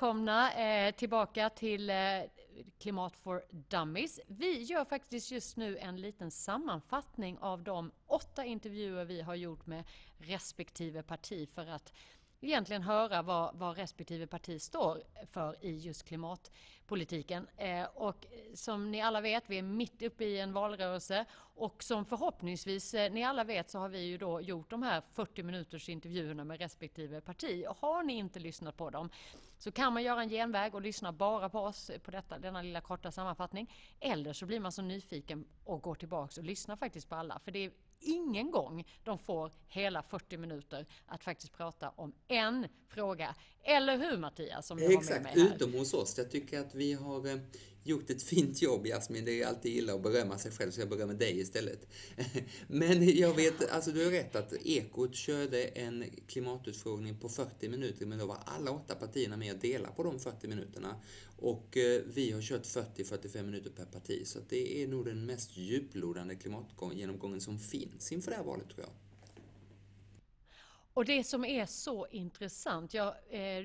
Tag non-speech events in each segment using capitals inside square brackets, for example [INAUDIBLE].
välkomna eh, tillbaka till eh, Klimat for Dummies. Vi gör faktiskt just nu en liten sammanfattning av de åtta intervjuer vi har gjort med respektive parti för att egentligen höra vad, vad respektive parti står för i just klimat politiken. Eh, och som ni alla vet, vi är mitt uppe i en valrörelse och som förhoppningsvis eh, ni alla vet så har vi ju då gjort de här 40 minuters intervjuerna med respektive parti. Och har ni inte lyssnat på dem så kan man göra en genväg och lyssna bara på oss på detta, denna lilla korta sammanfattning. Eller så blir man så nyfiken och går tillbaks och lyssnar faktiskt på alla. För det är ingen gång de får hela 40 minuter att faktiskt prata om en fråga. Eller hur Mattias? Som Exakt, med mig här. utom hos oss. Jag tycker att vi har eh, gjort ett fint jobb Jasmin. Det är alltid illa att berömma sig själv så jag berömmer dig istället. [LAUGHS] Men jag vet, alltså du har rätt att Ekot körde en klimatutfrågning på 40 minuter men då var alla åtta partierna med och delade på de 40 minuterna. Och eh, vi har kört 40-45 minuter per parti så det är nog den mest djuplodande klimatgenomgången som finns inför det här valet tror jag. Och det som är så intressant, jag eh,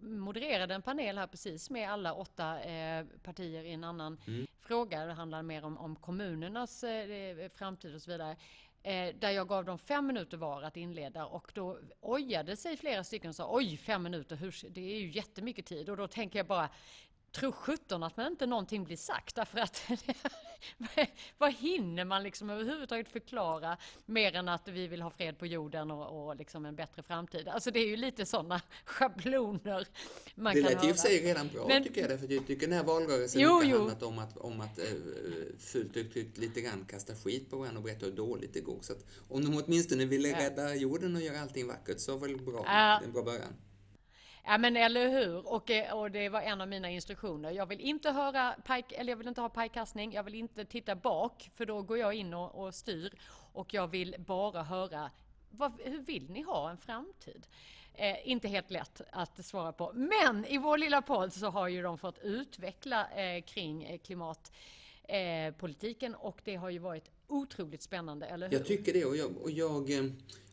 modererade en panel här precis med alla åtta eh, partier i en annan mm. fråga. Det handlar mer om, om kommunernas eh, framtid och så vidare. Eh, där jag gav dem fem minuter var att inleda och då ojade sig flera stycken och sa oj, fem minuter, hur, det är ju jättemycket tid. Och då tänker jag bara, Tro sjutton att man inte någonting blir sagt därför att [LAUGHS] vad hinner man liksom överhuvudtaget förklara mer än att vi vill ha fred på jorden och, och liksom en bättre framtid. Alltså det är ju lite sådana [LAUGHS] schabloner man det kan höra. Det lät i och för sig redan bra Men, tycker jag, för jag tycker den här valrörelsen jo, mycket jo. handlat om att, om att äh, fult uttryckt lite grann kasta skit på varandra och berätta hur dåligt det går. Så att om de åtminstone ville rädda jorden och göra allting vackert så var det bra, ja. en bra början. Ja men eller hur, och, eh, och det var en av mina instruktioner. Jag vill inte höra pajk, eller jag vill inte ha pajkastning, jag vill inte titta bak för då går jag in och, och styr. Och jag vill bara höra, vad, hur vill ni ha en framtid? Eh, inte helt lätt att svara på. Men i vår lilla podd så har ju de fått utveckla eh, kring eh, klimatpolitiken eh, och det har ju varit otroligt spännande, eller hur? Jag tycker det och jag, och jag eh,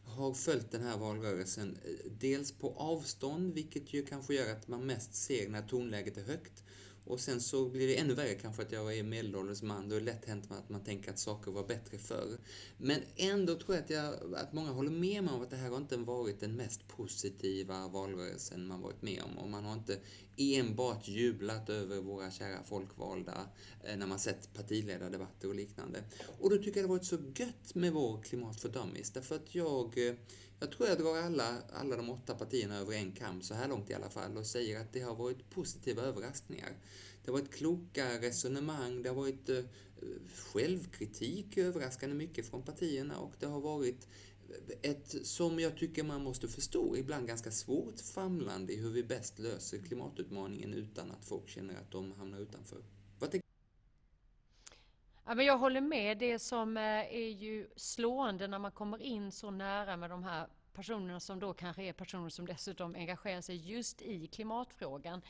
har följt den här valrörelsen eh, dels på avstånd, vilket ju kanske gör att man mest ser när tonläget är högt. Och sen så blir det ännu värre kanske att jag är medelålders man. Då är det lätt hänt att man tänker att saker var bättre förr. Men ändå tror jag att, jag att många håller med mig om att det här har inte varit den mest positiva valrörelsen man varit med om. Och man har inte enbart jublat över våra kära folkvalda eh, när man sett partiledardebatter och liknande. Och då tycker jag det har varit så gött med vår Klimat för Dummies. Därför att jag eh, jag tror jag drar alla, alla de åtta partierna över en kam, så här långt i alla fall, och säger att det har varit positiva överraskningar. Det har varit kloka resonemang, det har varit eh, självkritik överraskande mycket från partierna och det har varit ett, som jag tycker man måste förstå, ibland ganska svårt famlande i hur vi bäst löser klimatutmaningen utan att folk känner att de hamnar utanför. Ja, men jag håller med. Det som eh, är ju slående när man kommer in så nära med de här personerna som då kanske är personer som dessutom engagerar sig just i klimatfrågan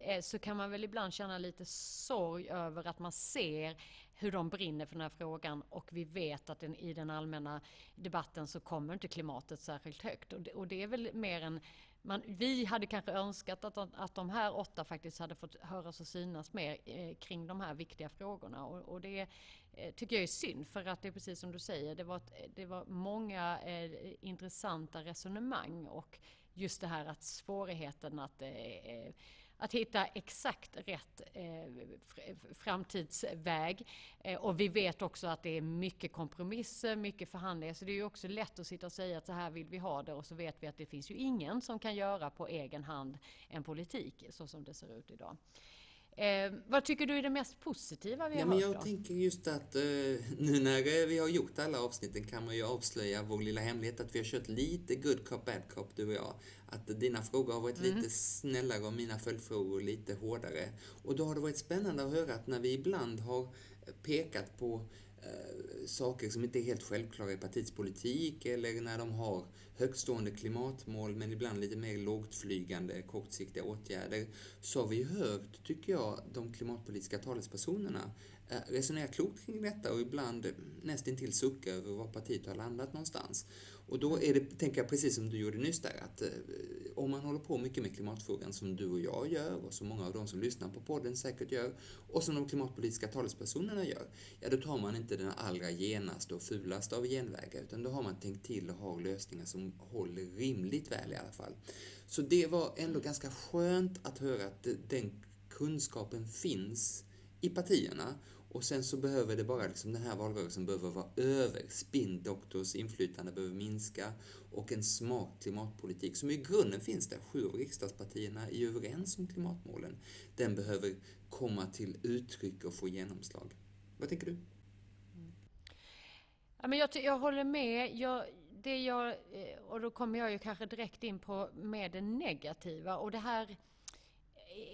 Eh, så kan man väl ibland känna lite sorg över att man ser hur de brinner för den här frågan och vi vet att den, i den allmänna debatten så kommer inte klimatet särskilt högt. Och det, och det är väl mer en man, vi hade kanske önskat att, att de här åtta faktiskt hade fått höras och synas mer eh, kring de här viktiga frågorna. Och, och det eh, tycker jag är synd, för att det är precis som du säger, det var, ett, det var många eh, intressanta resonemang och just det här att svårigheten att eh, eh att hitta exakt rätt eh, framtidsväg. Eh, och vi vet också att det är mycket kompromisser, mycket förhandlingar. Så det är ju också lätt att sitta och säga att så här vill vi ha det och så vet vi att det finns ju ingen som kan göra på egen hand en politik så som det ser ut idag. Eh, vad tycker du är det mest positiva vi har ja, men Jag då? tänker just att eh, [LAUGHS] nu när eh, vi har gjort alla avsnitten kan man ju avslöja vår lilla hemlighet att vi har kört lite good cop, bad cop, du och jag. Att dina frågor har varit mm. lite snällare och mina följdfrågor lite hårdare. Och då har det varit spännande att höra att när vi ibland har pekat på eh, Eh, saker som inte är helt självklara i partiets politik eller när de har högstående klimatmål men ibland lite mer lågtflygande kortsiktiga åtgärder så har vi hört, tycker jag, de klimatpolitiska talespersonerna Eh, resonera klokt kring detta och ibland nästintill sucka över var partiet har landat någonstans. Och då är det, tänker jag precis som du gjorde nyss där, att eh, om man håller på mycket med klimatfrågan som du och jag gör och som många av de som lyssnar på podden säkert gör och som de klimatpolitiska talespersonerna gör, ja då tar man inte den allra genaste och fulaste av genvägar utan då har man tänkt till och har lösningar som håller rimligt väl i alla fall. Så det var ändå ganska skönt att höra att den kunskapen finns i partierna och sen så behöver det bara, liksom, den här valrörelsen behöver vara över. Spindoktors inflytande behöver minska och en smart klimatpolitik som i grunden finns där. Sju av riksdagspartierna är överens om klimatmålen. Den behöver komma till uttryck och få genomslag. Vad tänker du? Ja, men jag, jag håller med. Jag, det jag, eh, och då kommer jag ju kanske direkt in på med det negativa. Och det här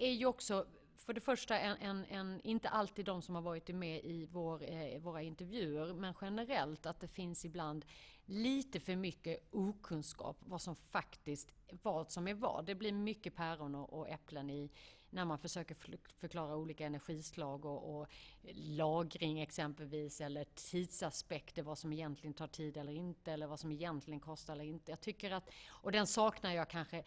är ju också för det första, en, en, en, inte alltid de som har varit med i vår, eh, våra intervjuer, men generellt att det finns ibland lite för mycket okunskap vad som faktiskt, vad som är vad. Det blir mycket päron och, och äpplen i när man försöker förklara olika energislag och, och, lagring exempelvis eller tidsaspekter, vad som egentligen tar tid eller inte eller vad som egentligen kostar eller inte. Jag tycker att, och den saknar jag kanske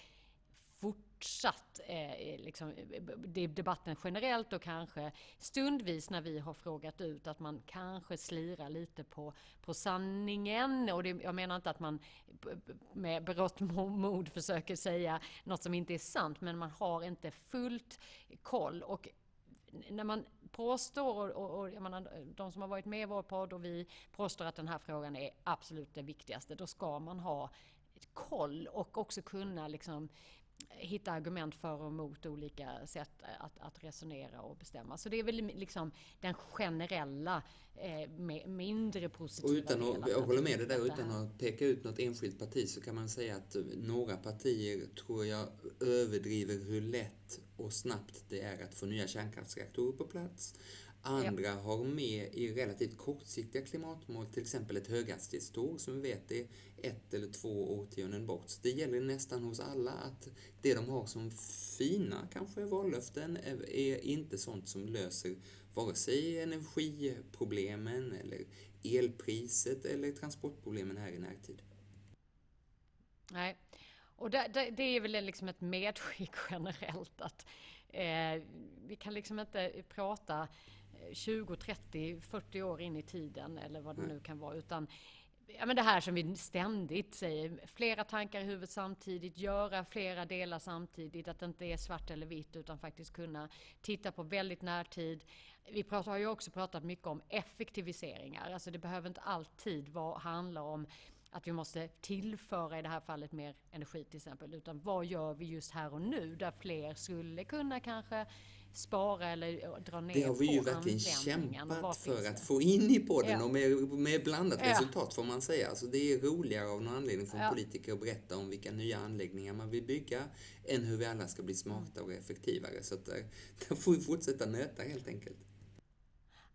fortsatt eh, eh liksom, eh, eh, debatten generellt och kanske stundvis när vi har frågat ut att man kanske slirar lite på, på sanningen. Och det, jag menar inte att man med berått mod försöker säga något som inte är sant, men man har inte fullt koll. Och när man påstår, och, och jag menar, de som har varit med i vår podd och vi påstår att den här frågan är absolut det viktigaste, då ska man ha koll och också kunna liksom hitta argument för och emot olika sätt att, att resonera och bestämma. Så det är väl liksom den generella, eh, mindre positiva och utan att, Jag håller med dig där, utan att peka ut något enskilt parti så kan man säga att några partier tror jag överdriver hur lätt och snabbt det är att få nya kärnkraftsreaktorer på plats. Andra ja. har med i relativt kortsiktiga klimatmål, till exempel ett höghastighetståg som vi vet är ett eller två årtionden bort. Så det gäller nästan hos alla att det de har som fina, kanske, vallöften är inte sånt som löser vare sig energiproblemen eller elpriset eller transportproblemen här i närtid. Nej, och det, det, det är väl liksom ett medskick [LAUGHS] generellt att eh, vi kan liksom inte prata 20, 30, 40 år in i tiden eller vad det nu kan vara. Utan ja, men det här som vi ständigt säger, flera tankar i huvudet samtidigt, göra flera delar samtidigt, att det inte är svart eller vitt utan faktiskt kunna titta på väldigt närtid. Vi pratar, har ju också pratat mycket om effektiviseringar, alltså det behöver inte alltid vara, handla om att vi måste tillföra i det här fallet mer energi till exempel, utan vad gör vi just här och nu där fler skulle kunna kanske spara eller dra ner Det har vi ju verkligen kämpat för att få in i podden ja. och med, med blandat ja. resultat får man säga. Alltså det är roligare av någon anledning för ja. politiker att berätta om vilka nya anläggningar man vill bygga än hur vi alla ska bli smartare och effektivare. Så att där, [LAUGHS] där får vi fortsätta nöta helt enkelt.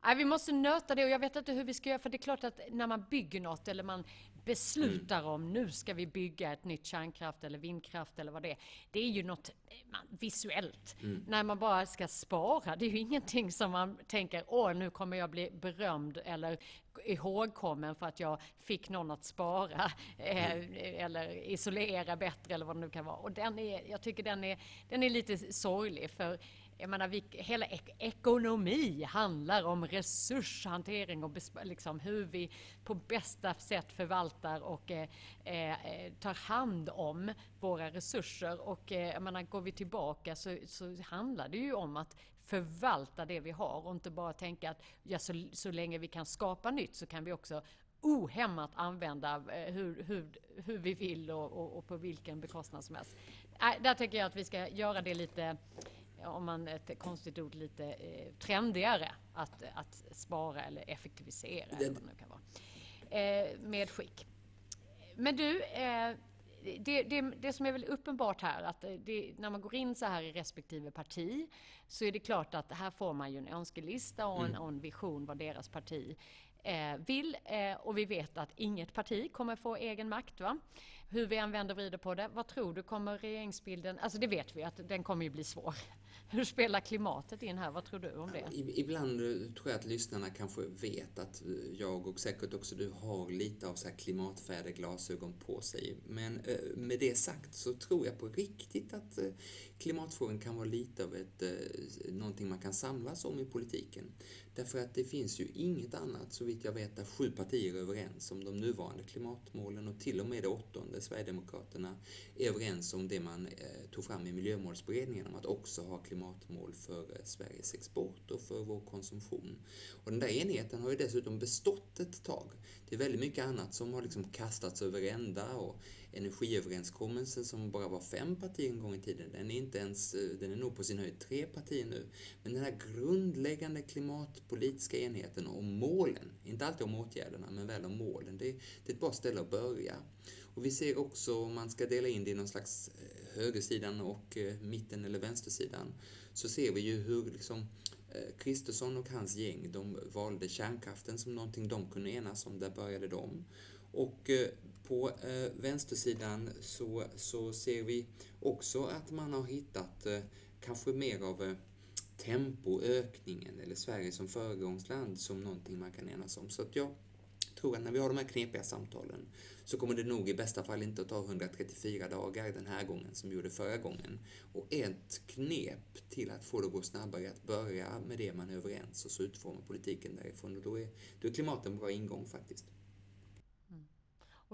Nej, vi måste nöta det och jag vet inte hur vi ska göra för det är klart att när man bygger något eller man beslutar mm. om nu ska vi bygga ett nytt kärnkraft eller vindkraft eller vad det är. Det är ju något man, visuellt. Mm. När man bara ska spara, det är ju ingenting som man tänker åh nu kommer jag bli berömd eller ihågkommen för att jag fick någon att spara eh, mm. eller isolera bättre eller vad det nu kan vara. Och den är, jag tycker den är, den är lite sorglig för jag menar, vi, hela ek ekonomi handlar om resurshantering och liksom hur vi på bästa sätt förvaltar och eh, eh, eh, tar hand om våra resurser. Och eh, jag menar, går vi tillbaka så, så handlar det ju om att förvalta det vi har och inte bara tänka att ja, så, så länge vi kan skapa nytt så kan vi också ohämmat använda eh, hur, hur, hur vi vill och, och, och på vilken bekostnad som helst. Äh, där tycker jag att vi ska göra det lite om man ett konstigt ord, lite eh, trendigare att, att spara eller effektivisera. Det, eller vad det nu kan vara. Eh, medskick. Men du, eh, det, det, det, som är väl uppenbart här, att det, när man går in så här i respektive parti, så är det klart att här får man ju en önskelista och en, mm. och en vision vad deras parti eh, vill. Eh, och vi vet att inget parti kommer få egen makt. Va? hur vi än vänder och vrider på det, vad tror du kommer regeringsbilden, alltså det vet vi att den kommer ju bli svår. Hur spelar klimatet in här? Vad tror du om det? Ibland tror jag att lyssnarna kanske vet att eh, jag och säkert också du har lite av så här klimatfäderglasögon på sig. Men eh, med det sagt så tror jag på riktigt att eh, klimatfrågan kan vara lite av ett, eh, någonting man kan samlas om i politiken. Därför att det finns ju inget annat, så vitt jag vet, där sju partier är överens om de nuvarande klimatmålen och till och med det åttonde, Sverigedemokraterna, är överens om det man eh, tog fram i Miljömålsberedningen om att också ha klimatmål för eh, Sveriges export och för vår konsumtion. Och den där enigheten har ju dessutom bestått ett tag. Det är väldigt mycket annat som har liksom kastats över ända och energiöverenskommelsen som bara var fem partier en gång i tiden, den är inte ens, eh, den är nog på sin höjd tre partier nu. Men den här grundläggande klimatpolitiska enheten om målen, inte alltid om åtgärderna, men väl om målen, det, det är ett bra ställe att börja. Och vi ser också, om man ska dela in det i någon slags eh, högersidan och eh, mitten eller vänstersidan, så ser vi ju hur liksom Kristersson och hans gäng, de valde kärnkraften som någonting de kunde enas om, där började de. Och på eh, vänstersidan så, så ser vi också att man har hittat eh, kanske mer av eh, tempoökningen eller Sverige som föregångsland som någonting man kan enas om. Så att jag tror att när vi har de här knepiga samtalen så kommer det nog i bästa fall inte att ta 134 dagar den här gången som gjorde förra gången. Och ett knep till att få det att gå snabbare är att börja med det man är överens och så utforma politiken därifrån. Och då är, då är klimatet en bra ingång faktiskt.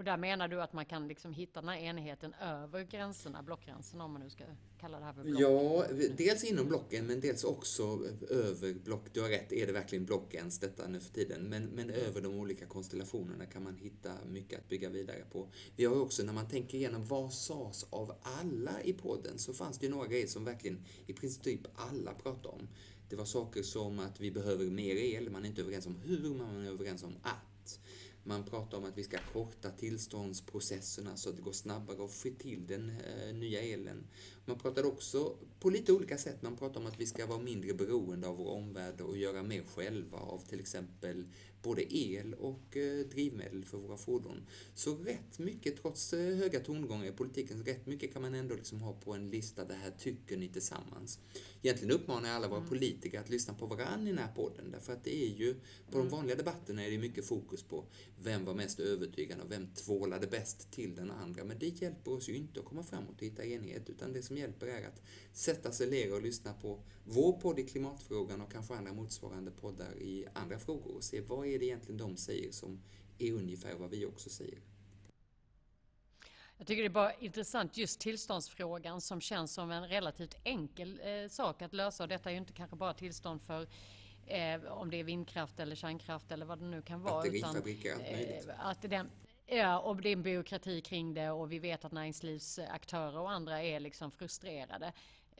Och där menar du att man kan liksom hitta den här enheten över gränserna, blockgränserna om man nu ska kalla det här för block? Ja, dels inom blocken men dels också över block. Du har rätt, är det verkligen blockgräns detta nu för tiden? Men, men över de olika konstellationerna kan man hitta mycket att bygga vidare på. Vi har också, när man tänker igenom vad sades av alla i podden, så fanns det ju några grejer som verkligen i princip typ alla pratade om. Det var saker som att vi behöver mer el, man är inte överens om hur, man är överens om att. Man pratar om att vi ska korta tillståndsprocesserna så att det går snabbare att få till den eh, nya elen. Man pratar också på lite olika sätt. Man pratar om att vi ska vara mindre beroende av vår omvärld och göra mer själva av till exempel både el och eh, drivmedel för våra fordon. Så rätt mycket, trots eh, höga tongångar i politiken, rätt mycket kan man ändå liksom ha på en lista, det här tycker ni tillsammans. Egentligen uppmanar jag alla våra mm. politiker att lyssna på varandra i den här podden, därför att det är ju, på de mm. vanliga debatterna är det mycket fokus på vem var mest övertygande och vem tvålade bäst till den andra. Men det hjälper oss ju inte att komma framåt och hitta enighet, utan det som hjälper är att sätta sig ner och lyssna på vår podd i klimatfrågan och kanske andra motsvarande poddar i andra frågor och se vad är det egentligen de säger som är ungefär vad vi också säger. Jag tycker det är bara intressant just tillståndsfrågan som känns som en relativt enkel eh, sak att lösa och detta är ju inte kanske bara tillstånd för eh, om det är vindkraft eller kärnkraft eller vad det nu kan vara. Batterifabriker, allt möjligt. Eh, att den, Ja, och det är en byråkrati kring det och vi vet att näringslivsaktörer och andra är liksom frustrerade.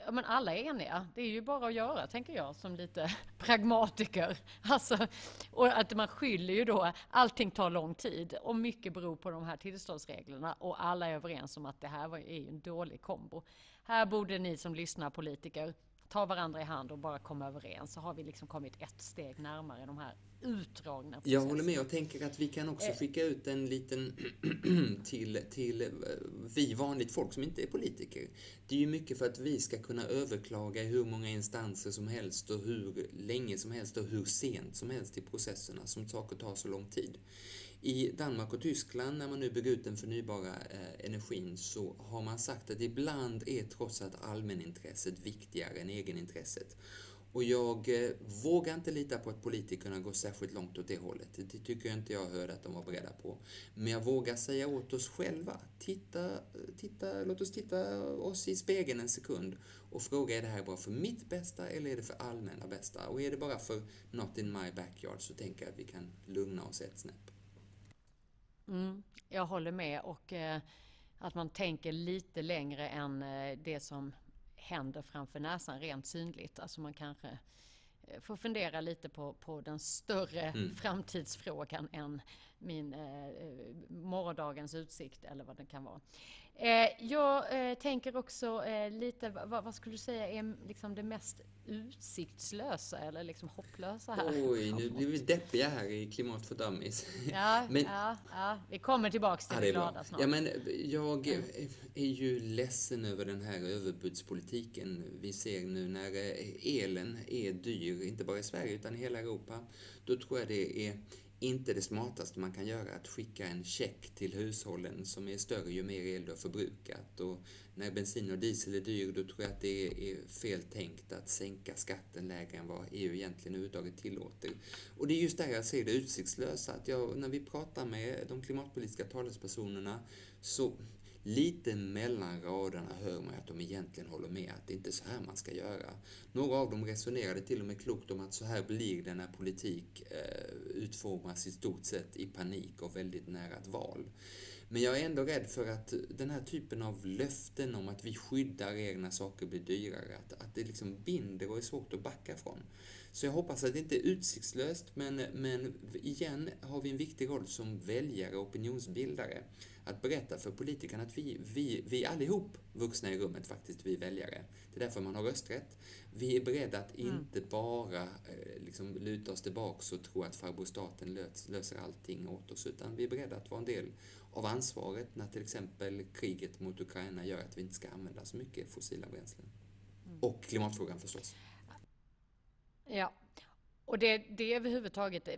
Ja, men alla är eniga. Det är ju bara att göra, tänker jag, som lite [LAUGHS] pragmatiker. Alltså, och att man skyller ju då, allting tar lång tid och mycket beror på de här tillståndsreglerna och alla är överens om att det här är ju en dålig kombo. Här borde ni som lyssnar politiker ta varandra i hand och bara komma överens så har vi liksom kommit ett steg närmare de här utdragna processerna. Jag håller med och tänker att vi kan också eh. skicka ut en liten [CLEARS THROAT] till, till eh, vi vanligt folk som inte är politiker. Det är ju mycket för att vi ska kunna överklaga i hur många instanser som helst och hur länge som helst och hur sent som helst i processerna som saker tar så lång tid. I Danmark och Tyskland, när man nu bygger ut den förnybara eh, energin, så har man sagt att ibland är trots allt allmänintresset viktigare än egenintresset. Och jag eh, vågar inte lita på att politikerna går särskilt långt åt det hållet. Det tycker jag inte jag hörde att de var beredda på. Men jag vågar säga åt oss själva, titta, titta, låt oss titta oss i spegeln en sekund och fråga är det här bara för mitt bästa eller är det för allmänna bästa? Och är det bara för not in my backyard så tänker jag att vi kan lugna oss ett snäpp. Mm, jag håller med och eh, att man tänker lite längre än eh, det som händer framför näsan rent synligt. Alltså man kanske eh, får fundera lite på, på den större mm. framtidsfrågan än min eh, morgondagens utsikt eller vad det kan vara. Eh, jag eh, tänker också eh, lite, vad, vad, skulle du säga är liksom det mest utsiktslösa eller liksom hopplösa här? Oj, nu [LAUGHS] blir vi deppiga här i Klimat för Dummies. Ja, [LAUGHS] men, ja, ja, vi kommer tillbaks till ja, det glada snart. Ja, men jag mm. är ju ledsen över den här överbudspolitiken vi ser nu när elen är dyr, inte bara i Sverige utan i hela Europa. Då tror jag det är inte det smartaste man kan göra att skicka en check till hushållen som är större ju mer el du har förbrukat. Och när bensin och diesel är dyr då tror jag att det är fel tänkt att sänka skatten lägre än vad EU egentligen överhuvudtaget tillåter. Och det är just där jag ser det utsiktslösa, att jag, när vi pratar med de klimatpolitiska talespersonerna så Lite mellan raderna hör man att de egentligen håller med att det inte är så här man ska göra. Några av dem resonerade till och med klokt om att så här blir det när politik eh, utformas i stort sett i panik och väldigt nära ett val. Men jag är ändå rädd för att den här typen av löften om att vi skyddar er när saker blir dyrare, att, att det liksom binder och är svårt att backa från. Så jag hoppas att det inte är utsiktslöst, men, men igen har vi en viktig roll som väljare och opinionsbildare. Att berätta för politikerna att vi, vi, vi allihop vuxna i rummet faktiskt, vi väljare. Det är därför man har rösträtt. Vi är beredda att mm. inte bara eh, liksom, luta oss tillbaks och tro att farbror staten lös, löser allting åt oss, utan vi är beredda att vara en del av ansvaret när till exempel kriget mot Ukraina gör att vi inte ska använda så mycket fossila bränslen. Mm. Och klimatfrågan förstås. Ja, och det, det överhuvudtaget eh,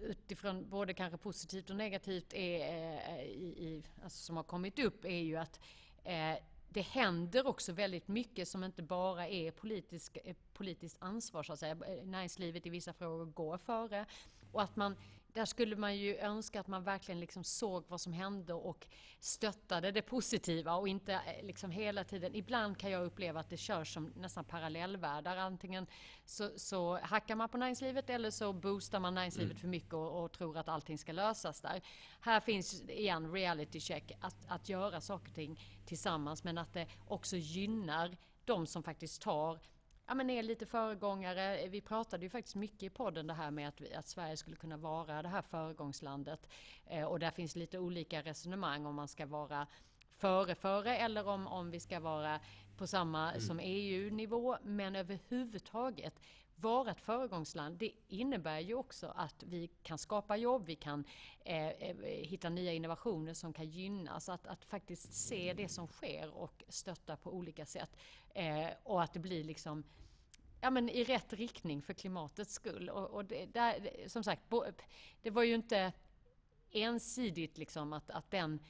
utifrån både kanske positivt och negativt är, eh, i, i, alltså som har kommit upp är ju att eh, det händer också väldigt mycket som inte bara är politisk, eh, politiskt ansvar så att säga. Näringslivet i vissa frågor går före och att man där skulle man ju önska att man verkligen liksom såg vad som hände och stöttade det positiva och inte eh, liksom hela tiden. Ibland kan jag uppleva att det körs som nästan parallellvärldar. Antingen så, så hackar man på näringslivet eller så boostar man näringslivet mm. för mycket och, och, tror att allting ska lösas där. Här finns igen reality check, att, att göra saker och ting tillsammans men att det också gynnar de som faktiskt tar ja, men är lite föregångare. Vi pratade ju faktiskt mycket i podden det här med att, att Sverige skulle kunna vara det här föregångslandet. Eh, och där finns lite olika resonemang om man ska vara före före eller om, om vi ska vara på samma mm. som EU-nivå. Men överhuvudtaget vara ett föregångsland, det innebär ju också att vi kan skapa jobb, vi kan eh, eh, hitta nya innovationer som kan gynnas. Att, att faktiskt se det som sker och stötta på olika sätt. Eh, och att det blir liksom ja, men i rätt riktning för klimatets skull. Och, och det, där, som sagt, det var ju inte ensidigt liksom att, att den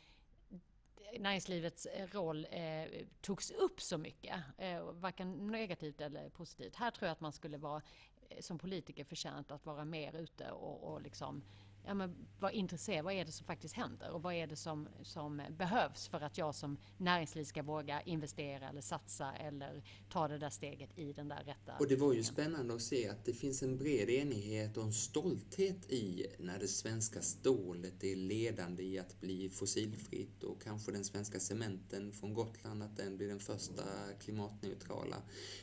näringslivets eh, roll eh, togs upp så mycket, eh, varken negativt eller positivt. Här tror jag att man skulle vara eh, som politiker förtjänt att vara mer ute och, och liksom ja, men vara intresserad. Vad är det som faktiskt händer och vad är det som, som behövs för att jag som näringsliv ska våga investera eller satsa eller ta det där steget i den där rätta Och det var ju spännande att se att det finns en bred enighet och en stolthet i när det svenska stålet är ledande i att bli fossilfritt och kanske den svenska cementen från Gotland att den blir den första klimatneutrala.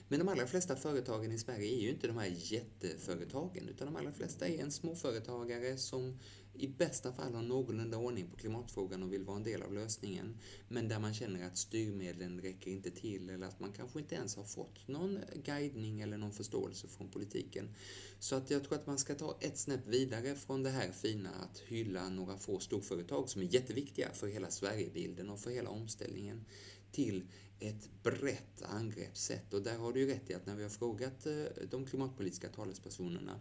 Men de allra flesta företagen i Sverige är ju inte de här jätteföretagen utan de allra flesta är en småföretagare som i bästa fall har någorlunda ordning på klimatfrågan och vill vara en del av lösningen, men där man känner att styrmedlen räcker inte till eller att man kanske inte ens har fått någon guidning eller någon förståelse från politiken. Så att jag tror att man ska ta ett snäpp vidare från det här fina att hylla några få storföretag som är jätteviktiga för hela Sverigebilden och för hela omställningen till ett brett angreppssätt. Och där har du ju rätt i att när vi har frågat eh, de klimatpolitiska talespersonerna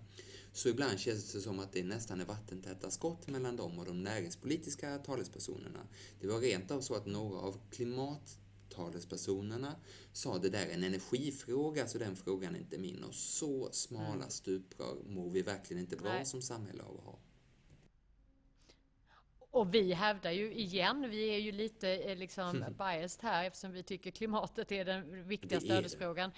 så ibland känns det som att det nästan är vattentäta skott mellan dem och de näringspolitiska talespersonerna. Det var rent av så att några av klimattalespersonerna sa det där är en energifråga, så den frågan är inte min. Och så smala mm. stuprör mår vi verkligen inte bra Nej. som samhälle av att ha. Och vi hävdar ju igen, vi är ju lite eh, liksom biased här eftersom vi tycker klimatet är den viktigaste ödesfrågan.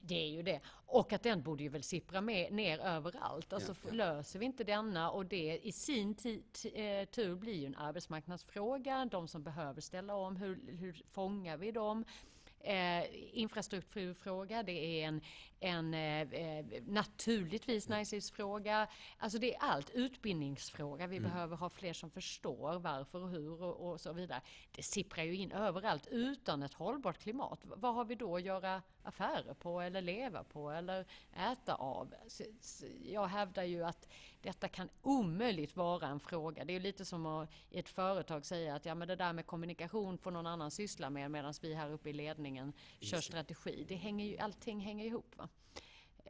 Det är ju det. Och att den borde ju väl sippra med, ner överallt. Alltså ja, ja. löser vi inte denna och det i sin eh, tur blir ju en arbetsmarknadsfråga. De som behöver ställa om, hur, hur fångar vi dem? Eh, infrastrukturfråga, det är en, en eh, eh naturligtvis näringslivsfråga. Alltså det är allt. Utbildningsfråga. Vi mm. behöver ha fler som förstår varför och hur och, och, så vidare. Det sipprar ju in överallt. Utan ett hållbart klimat, vad har vi då att göra affärer på eller leva på eller äta av? Jag hävdar ju att detta kan omöjligt vara en fråga. Det är lite som att i ett företag säga att ja, men det där med kommunikation får någon annan syssla med medan vi här uppe i ledningen kör strategi. Det hänger ju, allting hänger ihop. Va?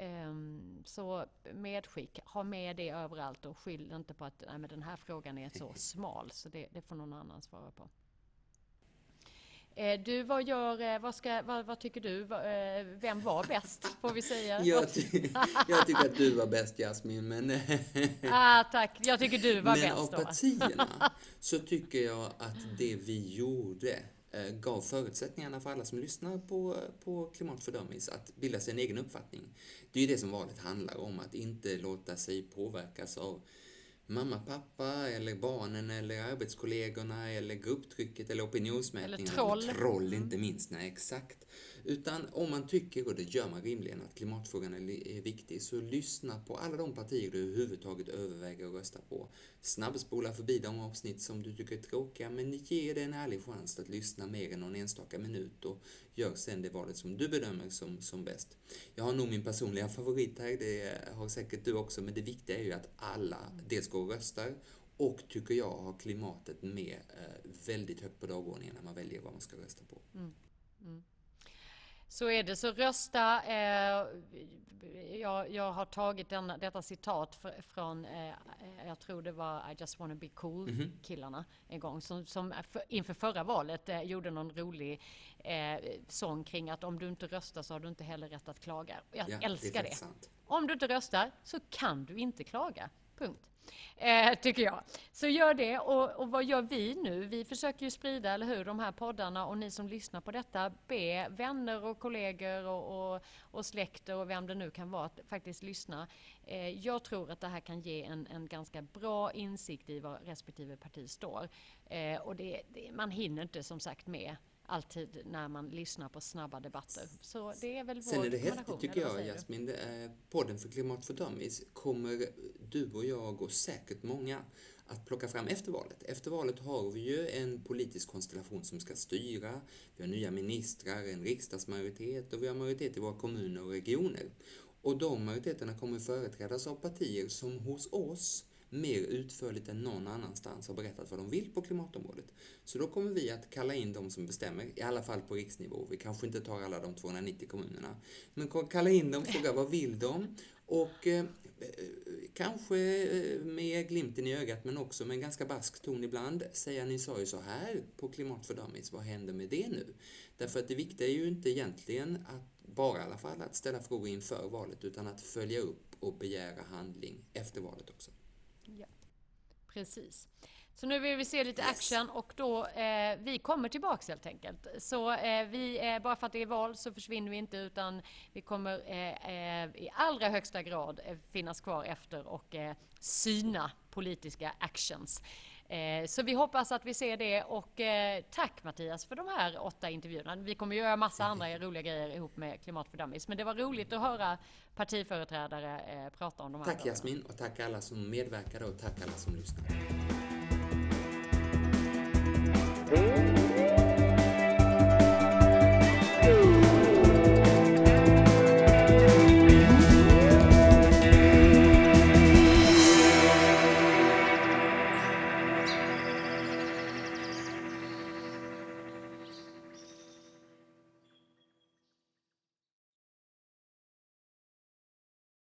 Um, så medskick, ha med det överallt och skyll inte på att nej, men den här frågan är så [LAUGHS] smal så det, det får någon annan svara på. Eh, du, vad, gör, eh, vad, ska, vad, vad, tycker du? Eh, vem var bäst, får vi säga? [LAUGHS] Jag, ty [LAUGHS] jag tycker att du var bäst, Jasmin, men... [LAUGHS] ah, tack, jag tycker du var men bäst. Men av partierna så tycker jag att det vi gjorde gav förutsättningarna för alla som lyssnar på, på Klimat att bilda sig en egen uppfattning. Det är ju det som valet handlar om, att inte låta sig påverkas av mamma, pappa eller barnen eller arbetskollegorna eller grupptrycket eller opinionsmätningarna. Eller troll. Troll inte minst, nej exakt. Utan om man tycker, och det gör man rimligen, att klimatfrågan är viktig, så lyssna på alla de partier du överhuvudtaget överväger att rösta på. Snabbspola förbi de avsnitt som du tycker är tråkiga, men ge det en ärlig chans att lyssna mer än någon enstaka minut och gör sen det valet som du bedömer som, som bäst. Jag har nog min personliga favorit här, det har säkert du också, men det viktiga är ju att alla dels går och röstar och tycker jag har klimatet med eh, väldigt högt på dagordningen när man väljer vad man ska rösta på. Mm. Mm. Så är det. Så rösta. Eh, jag, jag, har tagit denna, detta citat från, eh, jag tror det var I just wanna be cool mm -hmm. killarna en gång som, som för, inför förra valet eh, gjorde någon rolig eh, sång kring att om du inte röstar så har du inte heller rätt att klaga. Jag ja, älskar det. det. Om du inte röstar så kan du inte klaga. Punkt. Eh, tycker jag. Så gör det. Och, och, vad gör vi nu? Vi försöker ju sprida, eller hur, de här poddarna och ni som lyssnar på detta, be vänner och kollegor och, och, och släkter och vem det nu kan vara att faktiskt lyssna. Eh, jag tror att det här kan ge en, en ganska bra insikt i var respektive parti står. Eh, och det, det, man hinner inte som sagt med alltid när man lyssnar på snabba debatter. Så det är väl Sen är det häftigt tycker jag, Jasmin, podden för Klimat för Dummies kommer du och jag och säkert många att plocka fram efter valet. Efter valet har vi ju en politisk konstellation som ska styra. Vi har nya ministrar, en riksdagsmajoritet och vi har majoritet i våra kommuner och regioner. Och de majoriteterna kommer företrädas av partier som hos oss mer utförligt än någon annanstans har berättat vad de vill på klimatområdet. Så då kommer vi att kalla in de som bestämmer, i alla fall på riksnivå. Vi kanske inte tar alla de 290 kommunerna. Men kalla in dem, fråga vad vill de? Och eh, eh kanske eh, med glimten i ögat men också med en ganska barsk ton ibland säga ni sa ju så här på Klimat för Dummies, vad händer med det nu? Därför att det viktiga är ju inte egentligen att bara i alla fall att ställa frågor inför valet utan att följa upp och begära handling efter valet också. Ja, precis. Så nu vill vi se lite action och då, eh, vi kommer tillbaks helt enkelt. Så eh, vi, eh, bara för att det är val så försvinner vi inte utan vi kommer eh, eh, i allra högsta grad eh, finnas kvar efter och syna politiska actions. Så vi hoppas att vi ser det och tack Mattias för de här åtta intervjuerna. Vi kommer göra massa andra [LAUGHS] roliga grejer ihop med Klimat för Dummies. Men det var roligt att höra partiföreträdare prata om de här Tack Jasmin och tack alla som medverkade och tack alla som lyssnade.